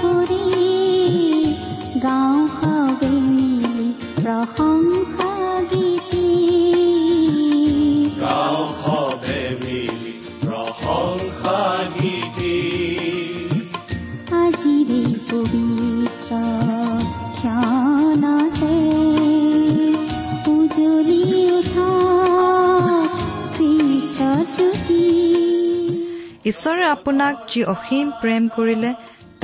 কৰি গাঁও সবে মিলি প্ৰশংসা গীতি গাঁও সবে মিলি প্ৰশংসা গীতি পবিত্ৰ উঠা জ্যোতি ঈশ্বৰে আপোনাক যি অসীম প্ৰেম কৰিলে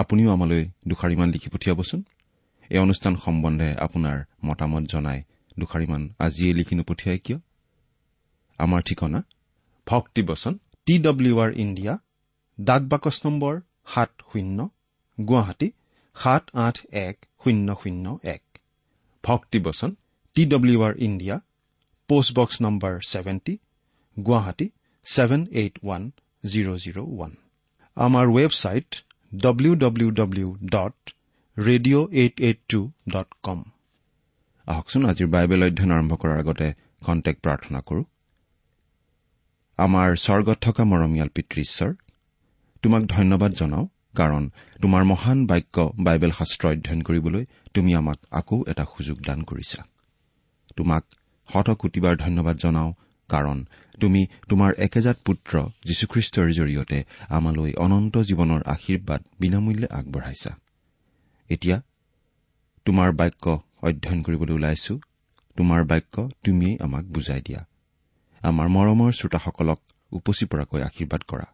আপুনিও আমালৈ দুষাৰিমান লিখি পঠিয়াবচোন। এই অনুষ্ঠান সম্বন্ধে আপোনাৰ মতামত জনাই দুষাৰিমান আজিয়ে লিখি নপঠিয়াই কিয়? আমাৰ ঠিকনা? ভক্তিবচন টি ডব্লিউ আৰ ইণ্ডিয়া ডাক বাকচ নম্বৰ সাত শূন্য গুৱাহাটী সাত আঠ এক শূন্য শূন্য এক। ভক্তিবচন T W R India postbox number seventy Guwahati seven eight one zero' zero' one. আমাৰ website W W W dot radio' eight eight two dot com আহকচোন আজিৰ বাইবেল অধ্যয়ন আৰম্ভ কৰাৰ আগতে খন্তেক প্ৰাৰ্থনা কৰোঁ। আমাৰ স্বৰ্গত থকা মৰমীয়াল পিতৃ ঈশ্বৰ তোমাক ধন্যবাদ জনাওঁ কাৰণ তোমাৰ মহান বাক্য বাইবেল শাস্ত্ৰ অধ্যয়ন কৰিবলৈ তুমি আমাক আকৌ এটা সুযোগ দান কৰিছা। তোমাক শত কোটিবাৰ ধন্যবাদ জনাওঁ কাৰণ তুমি তোমাৰ একেজাত পুত্ৰ যীশুখ্ৰীষ্টৰ জৰিয়তে আমালৈ অনন্ত জীৱনৰ আশীৰ্বাদ বিনামূল্যে আগবঢ়াইছা। এতিয়া তোমাৰ বাক্য অধ্যয়ন কৰিবলৈ ওলাইছো। তোমাৰ বাক্য তুমিয়েই আমাক বুজাই দিয়া। আমাৰ মৰমৰ শ্ৰোতাসকলক উপচি পৰাকৈ আশীৰ্বাদ কৰা।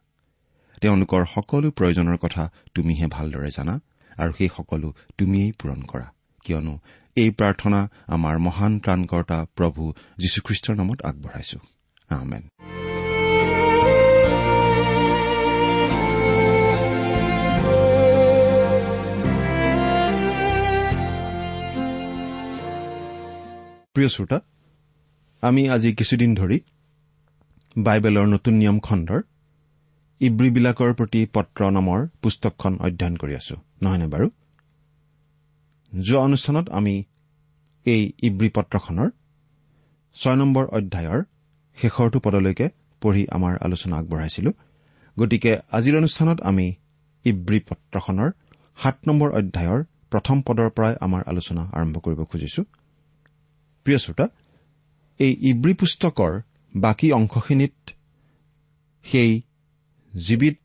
তেওঁলোকৰ সকলো প্ৰয়োজনৰ কথা তুমিহে ভালদৰে জানা আৰু সেই সকলো তুমিয়েই পূৰণ কৰা। কিয়নো এই প্ৰাৰ্থনা আমাৰ মহান ত্ৰাণকৰ্তা প্ৰভু যীশুখ্ৰীষ্টৰ নামত আগবঢ়াইছো। প্ৰিয় শ্ৰোতা আমি আজি কিছুদিন ধৰি বাইবেলৰ নতুন নিয়ম খণ্ডৰ ইব্ৰীবিলাকৰ প্ৰতি পত্ৰ নামৰ পুস্তকখন অধ্যয়ন কৰি আছো নহয়নে বাৰু? যোৱা অনুষ্ঠানত আমি এই ইব্ৰী পত্ৰখনৰ ছয় নম্বৰ অধ্যায়ৰ শেষৰটো পদলৈকে পঢ়ি আমাৰ আলোচনা আগবঢ়াইছিলো। গতিকে আজিৰ অনুষ্ঠানত আমি ইব্ৰী পত্ৰখনৰ সাত নম্বৰ অধ্যায়ৰ প্ৰথম পদৰ পৰাই আমাৰ আলোচনা আৰম্ভ কৰিব খুজিছো। প্ৰিয় শ্ৰোতা এই ইব্ৰী পুস্তকৰ বাকী অংশখিনিত সেই জীৱিত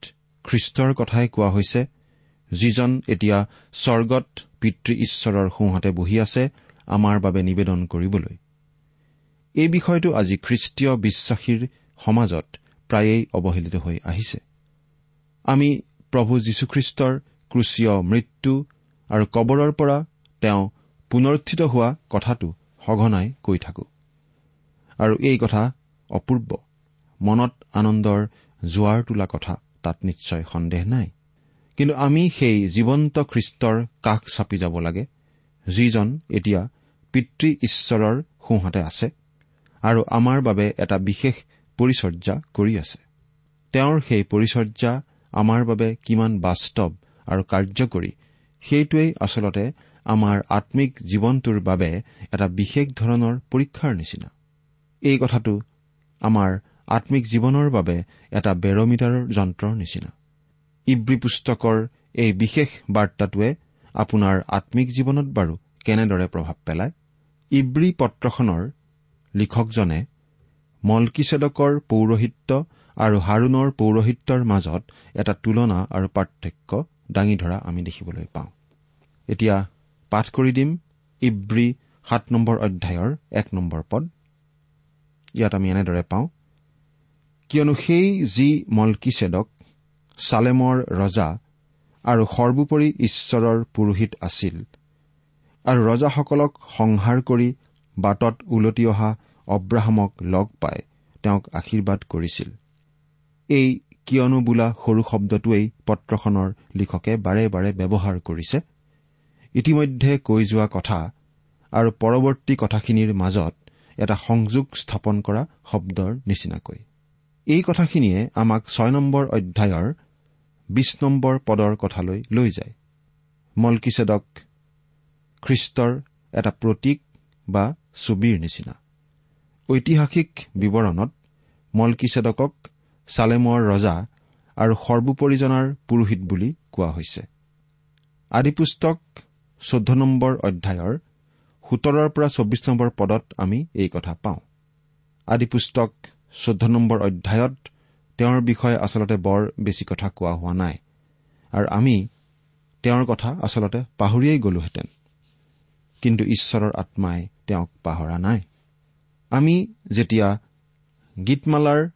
খ্ৰীষ্টৰ কথাই কোৱা হৈছে যিজন এতিয়া স্বৰ্গত পিতৃ ঈশ্বৰৰ সোঁহাতে বহি আছে আমাৰ বাবে নিবেদন কৰিবলৈ। এই বিষয়টো আজি খ্ৰীষ্টীয় বিশ্বাসীৰ সমাজত প্ৰায়েই অৱহেলিত হৈ আহিছে। আমি প্ৰভু যীশুখ্ৰীষ্টৰ ক্ৰুচীয় মৃত্যু আৰু কবৰৰ পৰা তেওঁ পুনৰুত্থিত হোৱা কথাটো সঘনাই কৈ থাকো। আৰু এই কথা অপূৰ্ব। মনত আনন্দৰ জোৱাৰ তোলা কথা তাত নিশ্চয় সন্দেহ নাই। কিন্তু আমি সেই জীৱন্ত খ্ৰীষ্টৰ কাষ চাপি যাব লাগে যিজন এতিয়া পিতৃ ঈশ্বৰৰ সোঁহাতে আছে আৰু আমাৰ বাবে এটা বিশেষ পৰিচৰ্যা কৰি আছে। তেওঁৰ সেই পৰিচৰ্যা আমাৰ বাবে কিমান বাস্তৱ আৰু কাৰ্যকৰী সেইটোৱেই আচলতে আমাৰ আম্মিক জীৱনটোৰ বাবে এটা বিশেষ ধৰণৰ পৰীক্ষাৰ নিচিনা। এই কথাটো আমাৰ আম্মিক জীৱনৰ বাবে এটা বেৰমিটাৰৰ যন্ত্ৰৰ নিচিনা। ইব্ৰী পুস্তকৰ এই বিশেষ বাৰ্তাটোৱে আপোনাৰ আম্মিক জীৱনত বাৰু কেনেদৰে প্ৰভাৱ পেলায়? ইব্ৰী পত্ৰখনৰ লিখকজনে মলকিছেদকৰ পৌৰহিত্য আৰু হাৰুণৰ পৌৰহিত্যৰ মাজত এটা তুলনা আৰু পাৰ্থক্য দাঙি ধৰা আমি দেখিবলৈ পাওঁ। এতিয়া পাঠ কৰি দিম ইব্ৰী সাত নম্বৰ অধ্যায়ৰ এক নম্বৰ পদ। ইয়াত আমি এনেদৰে পাওঁ কিয়নো সেই যি মলকিছেদক চালেমৰ ৰজা আৰু সৰ্বোপৰি ঈশ্বৰৰ পুৰোহিত আছিল। আৰু ৰজাসকলক সংহাৰ কৰি বাটত ওলটি অহা অব্ৰাহামক লগ পাই তেওঁক আশীৰ্বাদ কৰিছিল। এই কিয়নো বোলা সৰু শব্দটোৱেই পত্ৰখনৰ লিখকে বাৰে বাৰে ব্যৱহাৰ কৰিছে? ইতিমধ্যে কৈ যোৱা কথা আৰু পৰৱৰ্তী কথাখিনিৰ মাজত এটা সংযোগ স্থাপন কৰা শব্দৰ নিচিনাকৈ। এই কথাখিনিয়ে আমাক ছয় নম্বৰ অধ্যায়ৰ বিশ নম্বৰ পদৰ কথালৈ লৈ যায়। মলকিছেদক খ্ৰীষ্টৰ এটা প্ৰতীক বা ছবিৰ নিচিনা। ঐতিহাসিক বিৱৰণত মলকিছেদকক চালেমৰ ৰজা আৰু সৰ্বোপৰিজনাৰ পুৰোহিত বুলি কোৱা হৈছে। আদিপুস্তক চৈধ্য নম্বৰ অধ্যায়ৰ সোতৰৰ পৰা চৌবিশ নম্বৰ পদত আমি এই কথা পাওঁ। আদিপুস্তক চৈধ্য নম্বৰ অধ্যায়ত তেওঁৰ বিষয়ে আচলতে বৰ বেছি কথা কোৱা হোৱা নাই। আৰু আমি তেওঁৰ কথা আচলতে পাহৰিয়েই গলোহেঁতেন। কিন্তু ঈশ্বৰৰ আত্মাই তেওঁক পাহৰা নাই। আমি যেতিয়া গীতমালাৰ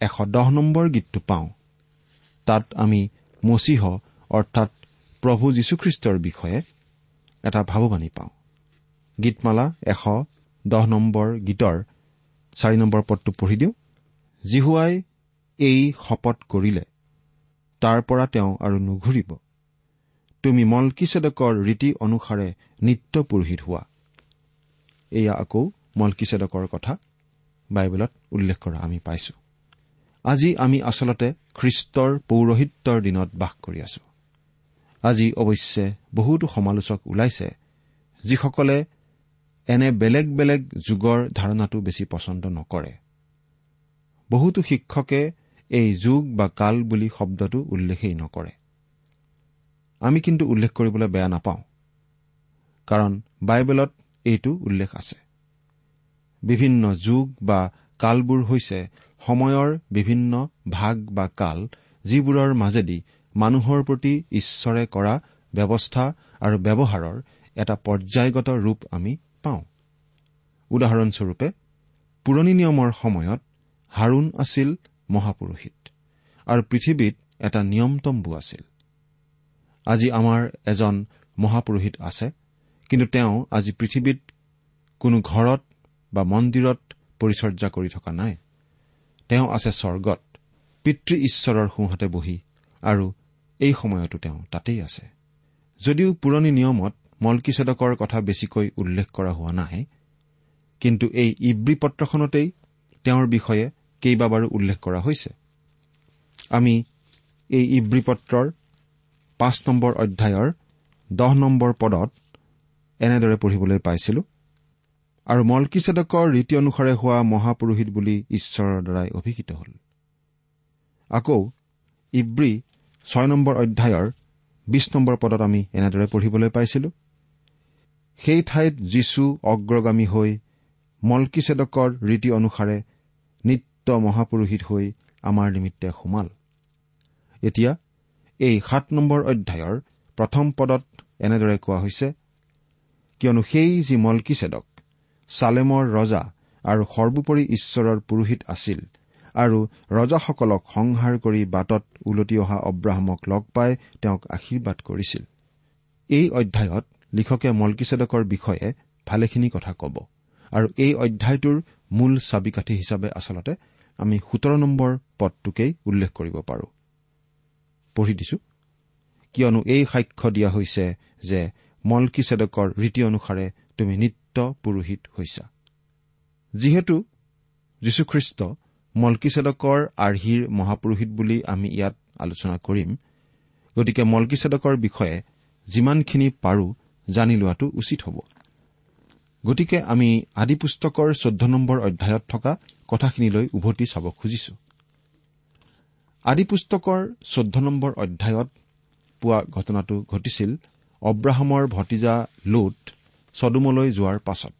এশ দহ নম্বৰ গীতটো পাওঁ তাত আমি মচীহ অৰ্থাৎ প্ৰভু যীশুখ্ৰীষ্টৰ বিষয়ে এটা ভাৱবাণী পাওঁ। গীতমালা এশ দহ নম্বৰ গীতৰ চাৰি নম্বৰ পদটো পঢ়ি দিওঁ। জিহুৱাই এই শপত কৰিলে। তাৰ পৰা তেওঁ আৰু নুঘূৰিব। তুমি মলকিছেদকৰ ৰীতি অনুসাৰে নিত্য পুৰোহিত হোৱা। এয়া আকৌ মলকিছেদকৰ কথা। বাইবেলত উল্লেখ কৰা আমি পাইছো। আজি আমি আচলতে খ্ৰীষ্টৰ পৌৰহিত্যৰ দিনত বাস কৰি আছো। আজি অৱশ্যে বহুতো সমালোচক ওলাইছে যিসকলে এনে বেলেগ বেলেগ যুগৰ ধাৰণাটো বেছি পচন্দ নকৰে। বহুতো শিক্ষকে এই যুগ বা কাল বুলি শব্দটো উল্লেখেই নকৰে। আমি কিন্তু উল্লেখ কৰিবলৈ বেয়া নাপাওঁ কাৰণ বাইবেলত এইটো উল্লেখ আছে। বিভিন্ন যুগ বা কালবোৰ হৈছে সময়ৰ বিভিন্ন ভাগ বা কাল যিবোৰৰ মাজেদি মানুহৰ প্ৰতি ঈশ্বৰে কৰা ব্যৱস্থা আৰু ব্যৱহাৰৰ এটা পৰ্যায়গত ৰূপ আমি পাওঁ। উদাহৰণস্বৰূপে পুৰণি নিয়মৰ সময়ত হাৰুণ আছিল মহাপুৰোহিত। আৰু পৃথিৱীত এটা নিয়মতম্বু আছিল। আজি আমাৰ এজন মহাপুৰোহিত আছে কিন্তু তেওঁ আজি পৃথিৱীত কোনো ঘৰত বা মন্দিৰত পৰিচৰ্যা কৰি থকা নাই। তেওঁ আছে স্বৰ্গত পিতৃ ঈশ্বৰৰ সোঁহাতে বহি আৰু এই সময়তো তেওঁ তাতেই আছে। যদিও পুৰণি নিয়মত মলকিছেদকৰ কথা বেছিকৈ উল্লেখ কৰা হোৱা নাই কিন্তু এই ইব্ৰী পত্ৰখনতেই তেওঁৰ বিষয়ে কেইবাবাৰো উল্লেখ কৰা হৈছে। আমি এই ইব্ৰী পত্ৰৰ পাঁচ নম্বৰ অধ্যায়ৰ দহ নম্বৰ পদত এনেদৰে পঢ়িবলৈ পাইছিলো। আৰু মলকিছেদকৰ ৰীতি অনুসাৰে হোৱা মহাপুৰোহিত বুলি ঈশ্বৰৰ দ্বাৰাই অভিহিত হ'ল। আকৌ ইব্ৰী ছয় নম্বৰ অধ্যায়ৰ বিশ নম্বৰ পদত আমি এনেদৰে পঢ়িবলৈ পাইছিলো। সেই ঠাইত যীশু অগ্ৰগামী হৈ মলকিছেদকৰ ৰীতি অনুসাৰে নিত্য মহাপুৰোহিত হৈ আমাৰ নিমিত্তে সোমাল। এতিয়া এই সাত নম্বৰ অধ্যায়ৰ প্ৰথম পদত এনেদৰে কোৱা হৈছে কিয়নো সেই যি মলকিছেদক চালেমৰ ৰজা আৰু সৰ্বোপৰি ঈশ্বৰৰ পুৰোহিত আছিল আৰু ৰজাসকলক সংহাৰ কৰি বাটত ওলটি অহা অব্ৰাহামক লগ পাই তেওঁক আশীৰ্বাদ কৰিছিল। এই অধ্যায়ত লিখকে মলকিছেদকৰ বিষয়ে ভালেখিনি কথা ক'ব আৰু এই অধ্যায়টোৰ মূল চাবিকাঠি হিচাপে আচলতে আমি সোতৰ নম্বৰ পদটোকেই উল্লেখ কৰিব পাৰো। পঢ়ি দিছো। কিয়নো এই সাক্ষ্য দিয়া হৈছে যে মলকিছেদকৰ ৰীতি অনুসাৰে তুমি নিত্য পুৰোহিত হৈছা। যিহেতু যীশুখ্ৰীষ্ট মলকিছেদকৰ আৰ্হিৰ মহাপুৰোহিত বুলি আমি ইয়াত আলোচনা কৰিম গতিকে মলকিছেদকৰ বিষয়ে যিমানখিনি পাৰো জানি লোৱাটো উচিত হ'ব। গতিকে আমি আদি পুস্তকৰ চৈধ্য নম্বৰ অধ্যায়ত থকা কথাখিনিলৈ উভতি চাব খুজিছো। আদি পুস্তকৰ চৈধ্য নম্বৰ অধ্যায়ত পোৱা ঘটনাটো ঘটিছিল অব্ৰাহামৰ ভতিজা লোট চদুমলৈ যোৱাৰ পাছত।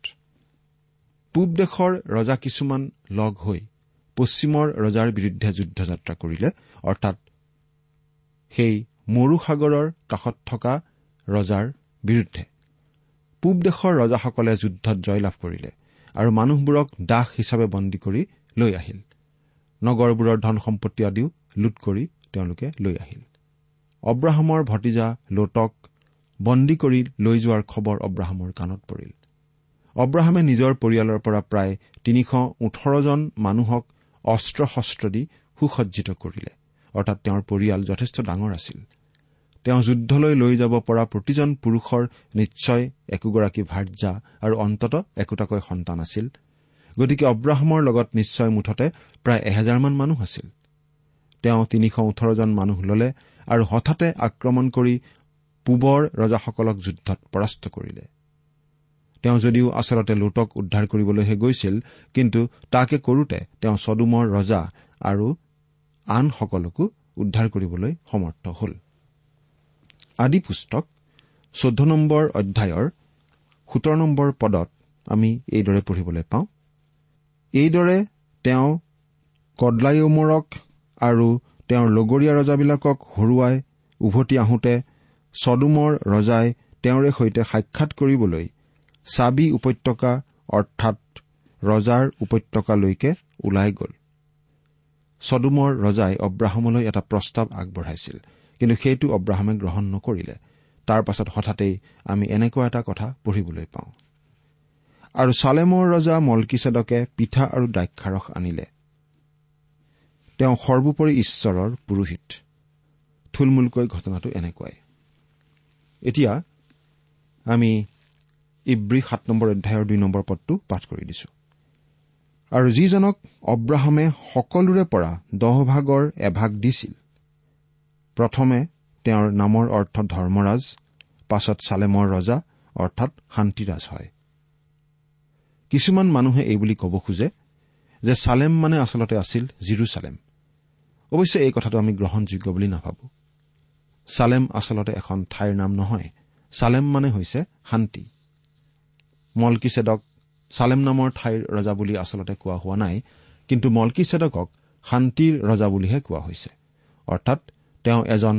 পূব দেশৰ ৰজা কিছুমান লগ হৈ পশ্চিমৰ ৰজাৰ বিৰুদ্ধে যুদ্ধযাত্ৰা কৰিলে অৰ্থাৎ সেই মৰু সাগৰৰ কাষত থকা ৰজাৰ বিৰুদ্ধে। পূব দেশৰ ৰজাসকলে যুদ্ধত জয়লাভ কৰিলে আৰু মানুহবোৰক দাস হিচাপে বন্দী কৰি লৈ আহিল। নগৰবোৰৰ ধন সম্পত্তি আদিও লুট কৰি তেওঁলোকে লৈ আহিল। অব্ৰাহামৰ ভতিজা লোটক বন্দী কৰি লৈ যোৱাৰ খবৰ অব্ৰাহামৰ কাণত পৰিল। অব্ৰাহামে নিজৰ পৰিয়ালৰ পৰা প্ৰায় তিনিশ ওঠৰজন মানুহক অস্ত্ৰ শস্ত্ৰ দি সুসজ্জিত কৰিলে। অৰ্থাৎ তেওঁৰ পৰিয়াল যথেষ্ট ডাঙৰ আছিল। তেওঁ যুদ্ধলৈ লৈ যাব পৰা প্ৰতিজন পুৰুষৰ নিশ্চয় একোগৰাকী ভাৰ্যা আৰু অন্তত একোটাকৈ সন্তান আছিল। গতিকে অব্ৰাহামৰ লগত নিশ্চয় মুঠতে প্ৰায় এহেজাৰমান মানুহ আছিল। তেওঁ তিনিশ ওঠৰজন মানুহ ললে আৰু হঠাতে আক্ৰমণ কৰি পূবৰ ৰজাসকলক যুদ্ধত পৰাস্ত কৰিলে। তেওঁ যদিও আচলতে লোটক উদ্ধাৰ কৰিবলৈহে গৈছিল কিন্তু তাকে কৰোতে তেওঁ চদুমৰ ৰজা আৰু আনসকলকো উদ্ধাৰ কৰিবলৈ সমৰ্থ হ'ল। আদি পুস্তক চৈধ্য নম্বৰ অধ্যায়ৰ সোতৰ নম্বৰ পদত আমি এইদৰে পঢ়িবলৈ পাওঁ। এইদৰে তেওঁ কডলায়মৰক আৰু তেওঁৰ লগৰীয়া ৰজাবিলাকক হৰুৱাই উভতি আহোঁতে চদুমৰ ৰজাই তেওঁৰে সৈতে সাক্ষাৎ কৰিবলৈ চাবি উপত্যকা অৰ্থাৎ ৰজাৰ উপত্যকালৈকে ওলাই গ'ল। চদুমৰ ৰজাই অব্ৰাহামলৈ এটা প্ৰস্তাৱ আগবঢ়াইছিল। কিন্তু সেইটো অব্ৰাহামে গ্ৰহণ নকৰিলে। তাৰ পাছত হঠাতেই আমি এনেকুৱা এটা কথা পঢ়িবলৈ পাওঁ। আৰু চালেমৰ ৰজা মলকিছেদকে পিঠা আৰু দ্ৰাক্ষাৰস আনিলে। তেওঁ সৰ্বোপৰি ঈশ্বৰৰ পুৰোহিত। থুলমূলকৈ ঘটনাটো এনেকুৱাই। এতিয়া আমি ইব্ৰী সাত নম্বৰ অধ্যায়ৰ দুই নম্বৰ পদটো পাঠ কৰি দিছো। আৰু যিজনক অব্ৰাহামে সকলোৰে পৰা দহভাগৰ এভাগ দিছিল প্ৰথমে তেওঁৰ নামৰ অৰ্থ ধৰ্মৰাজ পাছত চালেমৰ ৰজা অৰ্থাৎ শান্তিৰাজ হয়। কিছুমান মানুহে এই বুলি ক'ব খোজে যে চালেম মানে আচলতে আছিল জিৰচালেম। অৱশ্যে এই কথাটো আমি গ্ৰহণযোগ্য বুলি নাভাবো। চালেম আচলতে এখন ঠাইৰ নাম নহয় চালেম মানে হৈছে শান্তি। মলকিছেদক চালেম নামৰ ঠাইৰ ৰজা বুলি আচলতে কোৱা হোৱা নাই কিন্তু মলকিছেদকক শান্তিৰ ৰজা বুলিহে কোৱা হৈছে অৰ্থাৎ তেওঁ এজন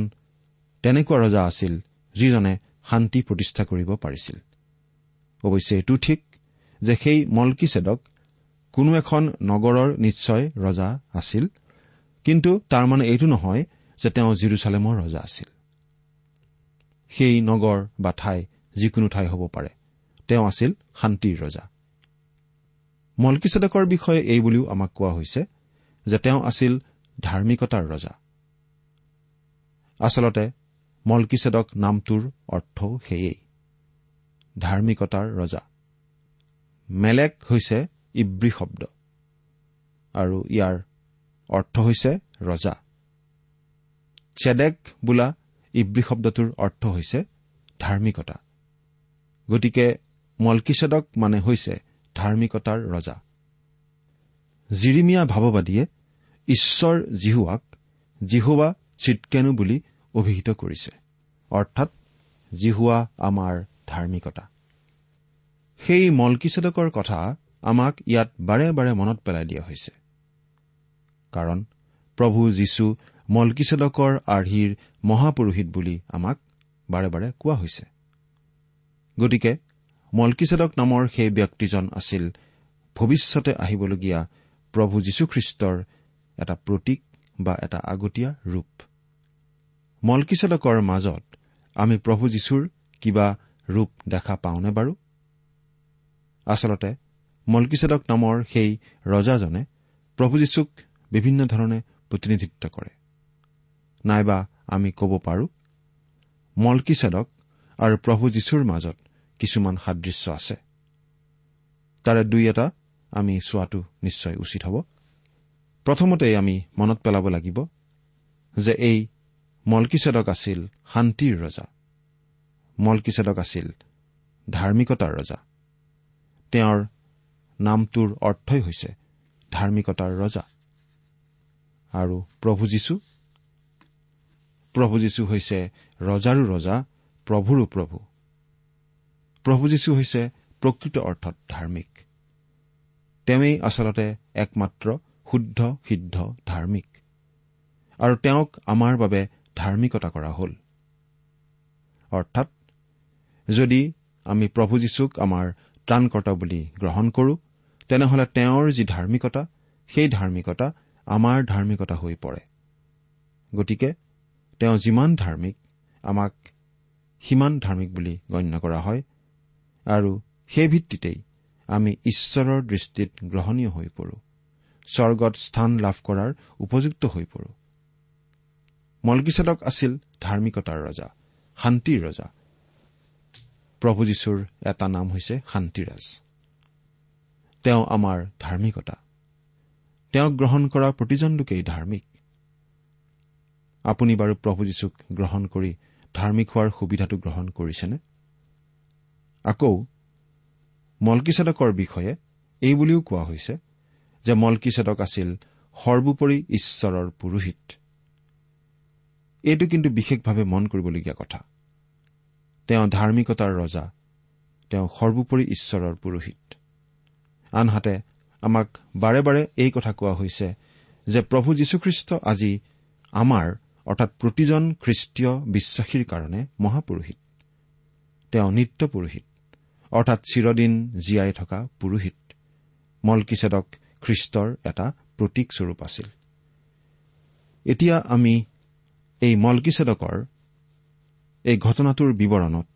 তেনেকুৱা ৰজা আছিল যিজনে শান্তি প্ৰতিষ্ঠা কৰিব পাৰিছিল। অৱশ্যে এইটো ঠিক যে সেই মলকিছেদক কোনো এখন নগৰৰ নিশ্চয় ৰজা আছিল কিন্তু তাৰ মানে এইটো নহয় যে তেওঁ জিৰচালেমৰ ৰজা আছিল। সেই নগৰ বা ঠাই যিকোনো ঠাই হ'ব পাৰে তেওঁ আছিল শান্তিৰ ৰজা। মলকিছেদকৰ বিষয়ে এই বুলিও আমাক কোৱা হৈছে যে তেওঁ আছিল ধাৰ্মিকতাৰ ৰজা। আচলতে মলকিছেদক নামটোৰ অৰ্থও সেয়েই। ধাৰ্মিকতাৰ ৰজা। মেলেক হৈছে ইব্ৰী শব্দ। আৰু ইয়াৰ অৰ্থ হৈছে ৰজা। চেডেক বোলা ইব্ৰী শব্দটোৰ অৰ্থ হৈছে ধাৰ্মিকতা। গতিকে মলকিছেদক মানে হৈছে ধাৰ্মিকতাৰ ৰজা। জিৰিমিয়া ভাৱবাদীয়ে ঈশ্বৰ জিহুৱাক জিহুৱা চিটকেনু বুলি অভিহিত কৰিছে। অৰ্থাৎ জিহুৱা আমাৰ ধাৰ্মিকতা। সেই মলকিছেদকৰ কথা আমাক ইয়াত বাৰে বাৰে মনত পেলাই দিয়া হৈছে। কাৰণ প্ৰভু যীশু মলকিছেদকৰ আৰ্হিৰ মহাপুৰোহিত বুলি আমাক বাৰে বাৰে কোৱা হৈছে। গতিকে মলকিছেদক নামৰ সেই ব্যক্তিজন আছিল ভৱিষ্যতে আহিবলগীয়া প্ৰভু যীশুখ্ৰীষ্টৰ এটা প্ৰতীক বা এটা আগতীয়া ৰূপ। মলকিছেদকৰ মাজত আমি প্ৰভু যীশুৰ কিবা ৰূপ দেখা পাওঁনে বাৰু? আচলতে মলকিছেদক নামৰ সেই ৰজাজনে প্ৰভু যীশুক বিভিন্ন ধৰণে প্ৰতিনিধিত্ব কৰে। নাইবা আমি ক'ব পাৰো মলকিছেদক আৰু প্ৰভু যীশুৰ মাজত কিছুমান সাদৃশ্য আছে। তাৰে দুই এটা আমি চোৱাটো নিশ্চয় উচিত হ'ব। প্ৰথমতে আমি মনত পেলাব লাগিব যে এই মলকিছেদক আছিল শান্তিৰ ৰজা। মলকিছেদক আছিল ধাৰ্মিকতাৰ ৰজা। তেওঁৰ নামটোৰ অৰ্থই হৈছে ধাৰ্মিকতাৰ ৰজা। আৰু প্ৰভু যীশু? প্ৰভু যীশু হৈছে ৰজাৰো ৰজা প্ৰভুৰো প্ৰভু। প্ৰভু যীশু হৈছে প্ৰকৃত অৰ্থত ধাৰ্মিক। তেওঁই আচলতে একমাত্ৰ শুদ্ধ সিদ্ধ ধাৰ্মিক। আৰু তেওঁক আমাৰ বাবে ধাৰ্মিকতা কৰা হ'ল। অৰ্থাৎ যদি আমি প্ৰভু যীশুক আমাৰ ত্ৰাণকৰ্তা বুলি গ্ৰহণ কৰো তেনেহলে তেওঁৰ যি ধাৰ্মিকতা সেই ধাৰ্মিকতা আমাৰ ধাৰ্মিকতা হৈ পৰে। গতিকে তেওঁ যিমান ধাৰ্মিক আমাক সিমান ধাৰ্মিক বুলি গণ্য কৰা হয় আৰু সেই ভিত্তিতেই আমি ঈশ্বৰৰ দৃষ্টিত গ্ৰহণীয় হৈ পৰো স্বৰ্গত স্থান লাভ কৰাৰ উপযুক্ত হৈ পৰো। মলকিছেদক আছিল ধাৰ্মিকতাৰ ৰজা শান্তিৰ ৰজা। প্ৰভু যীশুৰ এটা নাম হৈছে শান্তিৰাজ। তেওঁ আমাৰ ধাৰ্মিকতা। তেওঁক গ্ৰহণ কৰা প্ৰতিজন লোকেই ধাৰ্মিক। আপুনি বাৰু প্ৰভু যীশুক গ্ৰহণ কৰি ধাৰ্মিক হোৱাৰ সুবিধাটো গ্ৰহণ কৰিছেনে? আকৌ মলকিছেদকৰ বিষয়ে এই বুলিও কোৱা হৈছে যে মলকিছেদক আছিল সৰ্বোপৰি ঈশ্বৰৰ পুৰোহিত। এইটো কিন্তু বিশেষভাৱে মন কৰিবলগীয়া কথা। তেওঁ ধাৰ্মিকতাৰ ৰজা তেওঁ সৰ্বোপৰি ঈশ্বৰৰ পুৰোহিত। আনহাতে আমাক বাৰে বাৰে এই কথা কোৱা হৈছে যে প্ৰভু যীশুখ্ৰীষ্ট আজি আমাৰ অৰ্থাৎ প্ৰতিজন খ্ৰীষ্টীয় বিশ্বাসীৰ কাৰণে মহাপুৰোহিত। তেওঁ নিত্য পুৰোহিত অৰ্থাৎ চিৰদিন জীয়াই থকা পুৰোহিত। মলকিছেদক খ্ৰীষ্টৰ এটা প্ৰতীক স্বৰূপ আছিল। এতিয়া আমি এই মলকিছেদকৰ এই ঘটনাটোৰ বিৱৰণত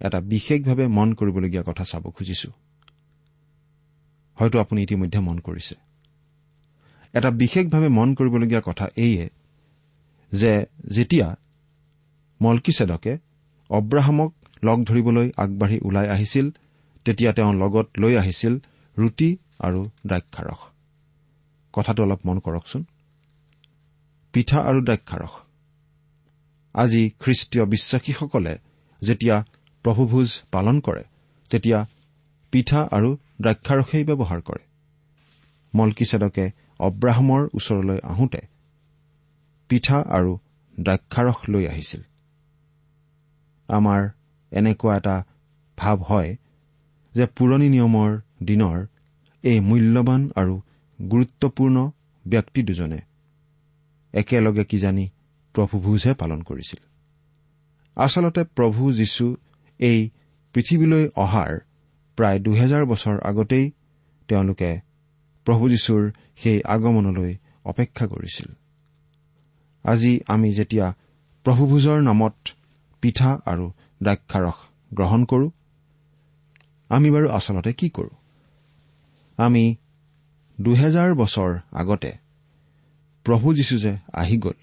এটা বিশেষভাৱে মন কৰিবলগীয়া কথা চাব খুজিছো। হয়তো আপুনি ইতিমধ্যে মন কৰিছে। এটা বিশেষভাৱে মন কৰিবলগীয়া কথা এইয়ে যে যেতিয়া মলকিছেদকে অব্ৰাহামক লগ ধৰিবলৈ আগবাঢ়ি ওলাই আহিছিল তেতিয়া তেওঁ লগত লৈ আহিছিল ৰুটি আৰু দ্ৰাক্ষাৰস। কথাটো অলপ মন কৰকচোন। পিঠা আৰু দ্ৰাক্ষাৰস। আজি খ্ৰীষ্টীয় বিশ্বাসীসকলে যেতিয়া প্ৰভুভোজ পালন কৰে তেতিয়া পিঠা আৰু দ্ৰাক্ষাৰসেই ব্যৱহাৰ কৰে। মলকিছেদকে অব্ৰাহামৰ ওচৰলৈ আহোঁতে পিঠা আৰু দ্ৰাক্ষাৰস লৈ আহিছিল। আমাৰ এনেকুৱা এটা ভাৱ হয় যে পুৰণি নিয়মৰ দিনৰ এই মূল্যৱান আৰু গুৰুত্বপূৰ্ণ ব্যক্তি দুজনে একেলগে কিজানি প্ৰভুভোজহে পালন কৰিছিল। আচলতে প্ৰভু যীশু এই পৃথিৱীলৈ অহাৰ প্ৰায় দুহেজাৰ বছৰ আগতেই তেওঁলোকে প্ৰভু যীশুৰ সেই আগমনলৈ অপেক্ষা কৰিছিল। আজি আমি যেতিয়া প্ৰভুভোজৰ নামত পিঠা আৰু দ্ৰাক্ষাৰস গ্ৰহণ কৰো আমি বাৰু আচলতে কি কৰো? আমি দুহেজাৰ বছৰ আগতে প্ৰভু যীশু যে আহি গ'ল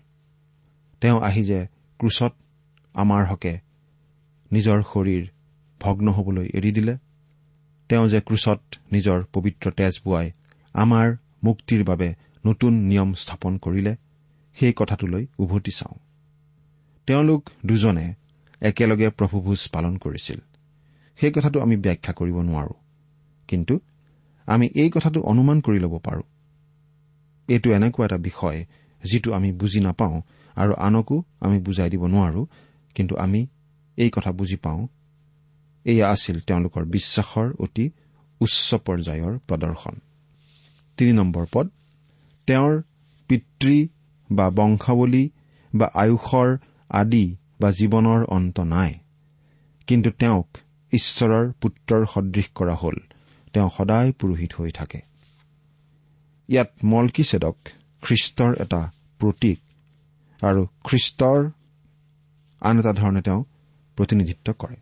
তেওঁ আহি যে ক্ৰুচত আমাৰ হকে নিজৰ শৰীৰ ভগ্ন হবলৈ এৰি দিলে তেওঁ যে ক্ৰুচত নিজৰ পবিত্ৰ তেজ বোৱাই আমাৰ মুক্তিৰ বাবে নতুন নিয়ম স্থাপন কৰিলে সেই কথাটোলৈ উভতি চাওঁ। তেওঁলোক দুজনে একেলগে প্ৰভুভোজ পালন কৰিছিল। সেই কথাটো আমি ব্যাখ্যা কৰিব নোৱাৰো। কিন্তু আমি এই কথাটো অনুমান কৰি ল'ব পাৰোঁ। এইটো এনেকুৱা এটা বিষয় যিটো আমি বুজি নাপাওঁ আৰু আনকো আমি বুজাই দিব নোৱাৰো কিন্তু আমি এই কথা বুজি পাওঁ। এয়া আছিল তেওঁলোকৰ বিশ্বাসৰ অতি উচ্চ পৰ্যায়ৰ প্ৰদৰ্শন। তিনি নম্বৰ পদ তেওঁৰ পিতৃ বা বংশাৱলী বা আয়ুসৰ আদি বা জীৱনৰ অন্ত নাই। কিন্তু তেওঁক ঈশ্বৰৰ পুত্ৰৰ সদৃশ কৰা হ'ল। তেওঁ সদায় পুৰোহিত হৈ থাকে। ইয়াত মলকিছেদক খ্ৰীষ্টৰ এটা প্ৰতীক আৰু খ্ৰীষ্টৰ আন এটা ধৰণে তেওঁ প্ৰতিনিধিত্ব কৰে।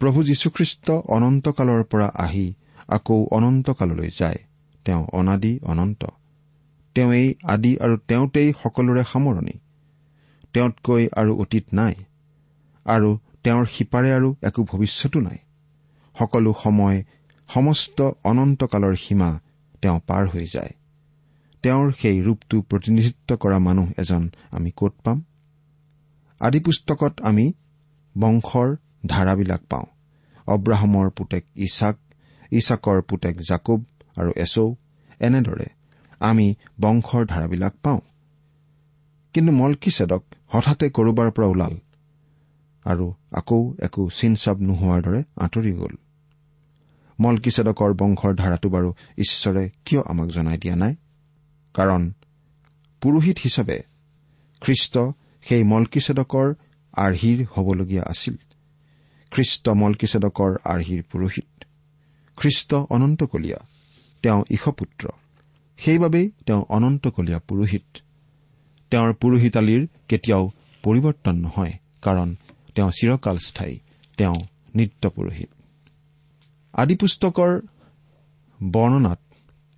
প্ৰভু যীশুখ্ৰীষ্ট অনন্তকালৰ পৰা আহি আকৌ অনন্তকাললৈ যায়। তেওঁ অনাদি অনন্ত। তেওঁ এই আদি আৰু তেওঁতেই সকলোৰে সামৰণি। তেওঁতকৈ আৰু অতীত নাই আৰু তেওঁৰ সিপাৰে আৰু একো ভৱিষ্যতো নাই। সকলো সময় সমস্ত অনন্তকালৰ সীমা তেওঁ পাৰ হৈ যায়। তেওঁৰ সেই ৰূপটো প্ৰতিনিধিত্ব কৰা মানুহ এজন আমি ক'ত পাম? আদি পুস্তকত আমি বংশৰ ধাৰাবিলাক পাওঁ। অব্ৰাহামৰ পুতেক ইছাক ইছাকৰ পুতেক জাকুব আৰু এছৌ এনেদৰে আমি বংশৰ ধাৰাবিলাক পাওঁ। কিন্তু মলকিছেদক হঠাতে কৰবাৰ পৰা ওলাল আৰু আকৌ একো চিন চাপ নোহোৱাৰ দৰে আঁতৰি গ'ল। মলকিছেদকৰ বংশৰ ধাৰাটো বাৰু ঈশ্বৰে কিয় আমাক জনাই দিয়া নাই? কাৰণ পুৰোহিত হিচাপে খ্ৰীষ্ট সেই মলকিছেদকৰ আৰ্হিৰ হবলগীয়া আছিল। খ্ৰীষ্ট মলকিছেদকৰ আৰ্হিৰ পুৰোহিত। খ্ৰীষ্ট অনন্তকলীয়া তেওঁ ঈশপুত্ৰ সেইবাবেই তেওঁ অনন্তকলীয়া পুৰোহিত। তেওঁৰ পুৰোহিতালীৰ কেতিয়াও পৰিৱৰ্তন নহয় কাৰণ তেওঁ চিৰকাল স্থায়ী তেওঁ নিত্য পুৰোহিত। আদি পুস্তকৰ বৰ্ণনাত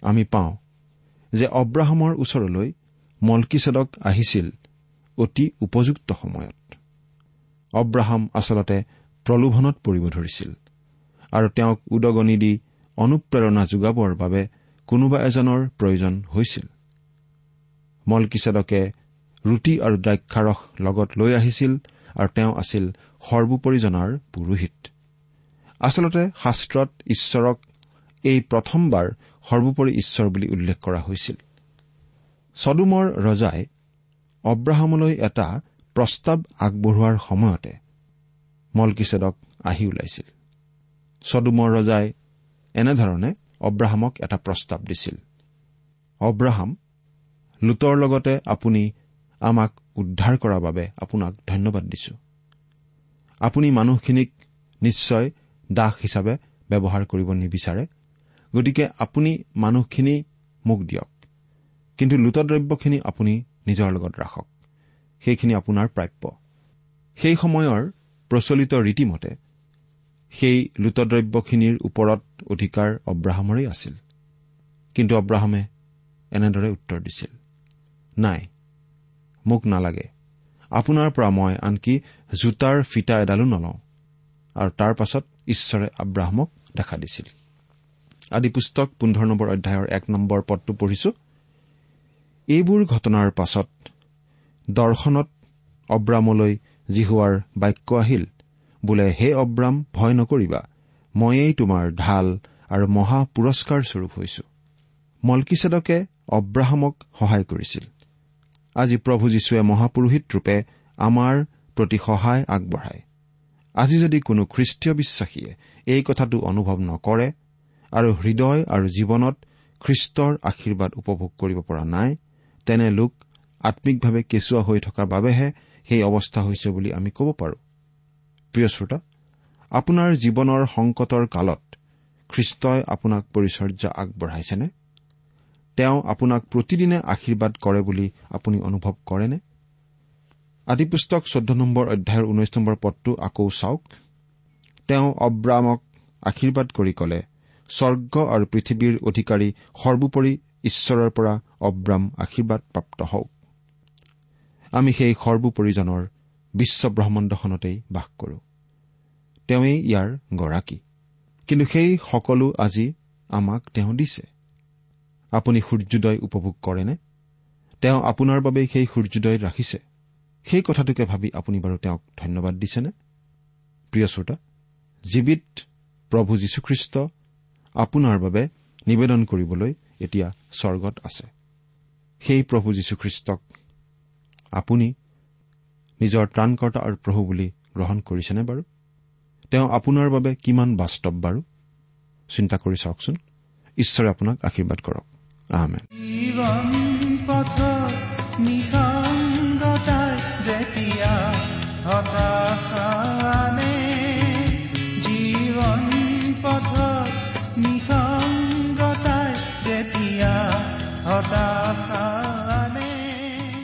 আমি পাওঁ যে অব্ৰাহামৰ ওচৰলৈ মলকিছেদক আহিছিল অতি উপযুক্ত সময়ত। অব্ৰাহাম আচলতে প্ৰলোভনত পৰিব ধৰিছিল আৰু তেওঁক উদগনি দি অনুপ্ৰেৰণা যোগাবৰ বাবে কোনোবা এজনৰ প্ৰয়োজন হৈছিল। মলকিছেদকে ৰুটি আৰু দ্ৰাক্ষাৰস লগত লৈ আহিছিল আৰু তেওঁ আছিল সৰ্বোপৰিজনাৰ পুৰোহিত। আচলতে শাস্ত্ৰত ঈশ্বৰক এই প্ৰথমবাৰ সৰ্বোপৰি ঈশ্বৰ বুলি উল্লেখ কৰা হৈছিল। ছদুমৰ ৰজাই অব্ৰাহামলৈ এটা প্ৰস্তাৱ আগবঢ়োৱাৰ সময়তে মলকিছেদক আহি ওলাইছিল। ছদুমৰ ৰজাই এনেধৰণে অব্ৰাহামক এটা প্ৰস্তাৱ দিছিল। অব্ৰাহাম লোটৰ লগতে আপুনি আমাক উদ্ধাৰ কৰাৰ বাবে আপোনাক ধন্যবাদ দিছো। আপুনি মানুহখিনিক নিশ্চয় দাস হিচাপে ব্যৱহাৰ কৰিব নিবিচাৰে। গতিকে আপুনি মানুহখিনি মোক দিয়ক। কিন্তু লুটদ্ৰব্যখিনি আপুনি নিজৰ লগত ৰাখক। সেইখিনি আপোনাৰ প্ৰাপ্য। সেই সময়ৰ প্ৰচলিত ৰীতিমতে সেই লুটদ্ৰব্যখিনিৰ ওপৰত অধিকাৰ অব্ৰাহামৰেই আছিল। কিন্তু অব্ৰাহামে এনেদৰে উত্তৰ দিছিল নাই মোক নালাগে। আপোনাৰ পৰা মই আনকি জোতাৰ ফিটা এডালো নলওঁ। আৰু তাৰ পাছত ঈশ্বৰে আব্ৰাহামক দেখা দিছিল। আদি পুস্তক পোন্ধৰ নম্বৰ অধ্যায়ৰ এক নম্বৰ পদটো পঢ়িছো। এইবোৰ ঘটনাৰ পাছত দৰ্শনত অব্ৰামলৈ জিহুৱাৰ বাক্য আহিল বোলে হে অব্ৰাম ভয় নকৰিবা ময়েই তোমাৰ ঢাল আৰু মহা পুৰস্কাৰ স্বৰূপ হৈছো। মলকিছেদকে অব্ৰাহামক সহায় কৰিছিল। আজি প্ৰভু যীশুৱে মহাপুৰোহিত ৰূপে আমাৰ প্ৰতি সহায় আগবঢ়ায়। আজি যদি কোনো খ্ৰীষ্টীয় বিশ্বাসীয়ে এই কথাটো অনুভৱ নকৰে আৰু হৃদয় আৰু জীৱনত খ্ৰীষ্টৰ আশীৰ্বাদ উপভোগ কৰিব পৰা নাই তেনে লোক আম্মিকভাৱে কেঁচুৱা হৈ থকাৰ বাবেহে সেই অৱস্থা হৈছে বুলি আমি ক'ব পাৰোঁ। প্ৰিয় শ্ৰোতা আপোনাৰ জীৱনৰ সংকটৰ কালত খ্ৰীষ্টই আপোনাক পৰিচৰ্যা আগবঢ়াইছেনে? তেওঁ আপোনাক প্ৰতিদিনে আশীৰ্বাদ কৰে বুলি আপুনি অনুভৱ কৰেনে? আদি পুস্তক চৈধ্য নম্বৰ অধ্যায়ৰ ঊনৈশ নম্বৰ পদটো আকৌ চাওক। তেওঁ অব্ৰামক আশীৰ্বাদ কৰি কলে স্বৰ্গ আৰু পৃথিৱীৰ অধিকাৰী সৰ্বোপৰি ঈশ্বৰৰ পৰা অব্ৰাম আশীৰ্বাদপ্ৰাপ্ত হওক। আমি সেই সৰ্বোপৰিজনৰ বিশ্ব ব্ৰহ্মাণ্ডখনতেই বাস কৰো। তেওঁৱেই ইয়াৰ গৰাকী। কিন্তু সেই সকলো আজি আমাক তেওঁ দিছে। আপুনি সূৰ্যোদয় উপভোগ কৰেনে? তেওঁ আপোনাৰ বাবে সেই সূৰ্যোদয় ৰাখিছে। সেই কথাটোকে ভাবি আপুনি বাৰু তেওঁক ধন্যবাদ দিছেনে? প্ৰিয় শ্ৰোতা জীৱিত প্ৰভু যীশুখ্ৰীষ্ট আপোনাৰ বাবে নিবেদন কৰিবলৈ এতিয়া স্বৰ্গত আছে। সেই প্ৰভু যীশুখ্ৰীষ্টক আপুনি নিজৰ ত্ৰাণকৰ্তা আৰু প্ৰভু বুলি গ্ৰহণ কৰিছেনে বাৰু? তেওঁ আপোনাৰ বাবে কিমান বাস্তৱ বাৰু? চিন্তা কৰি চাওকচোন। ঈশ্বৰে আপোনাক আশীৰ্বাদ কৰক। আহমেদ যেতিয়া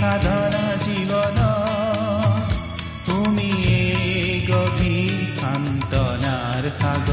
সাধনা জীৱন তুমিয়ে গভীৰ সান্তনাৰ সাগৰ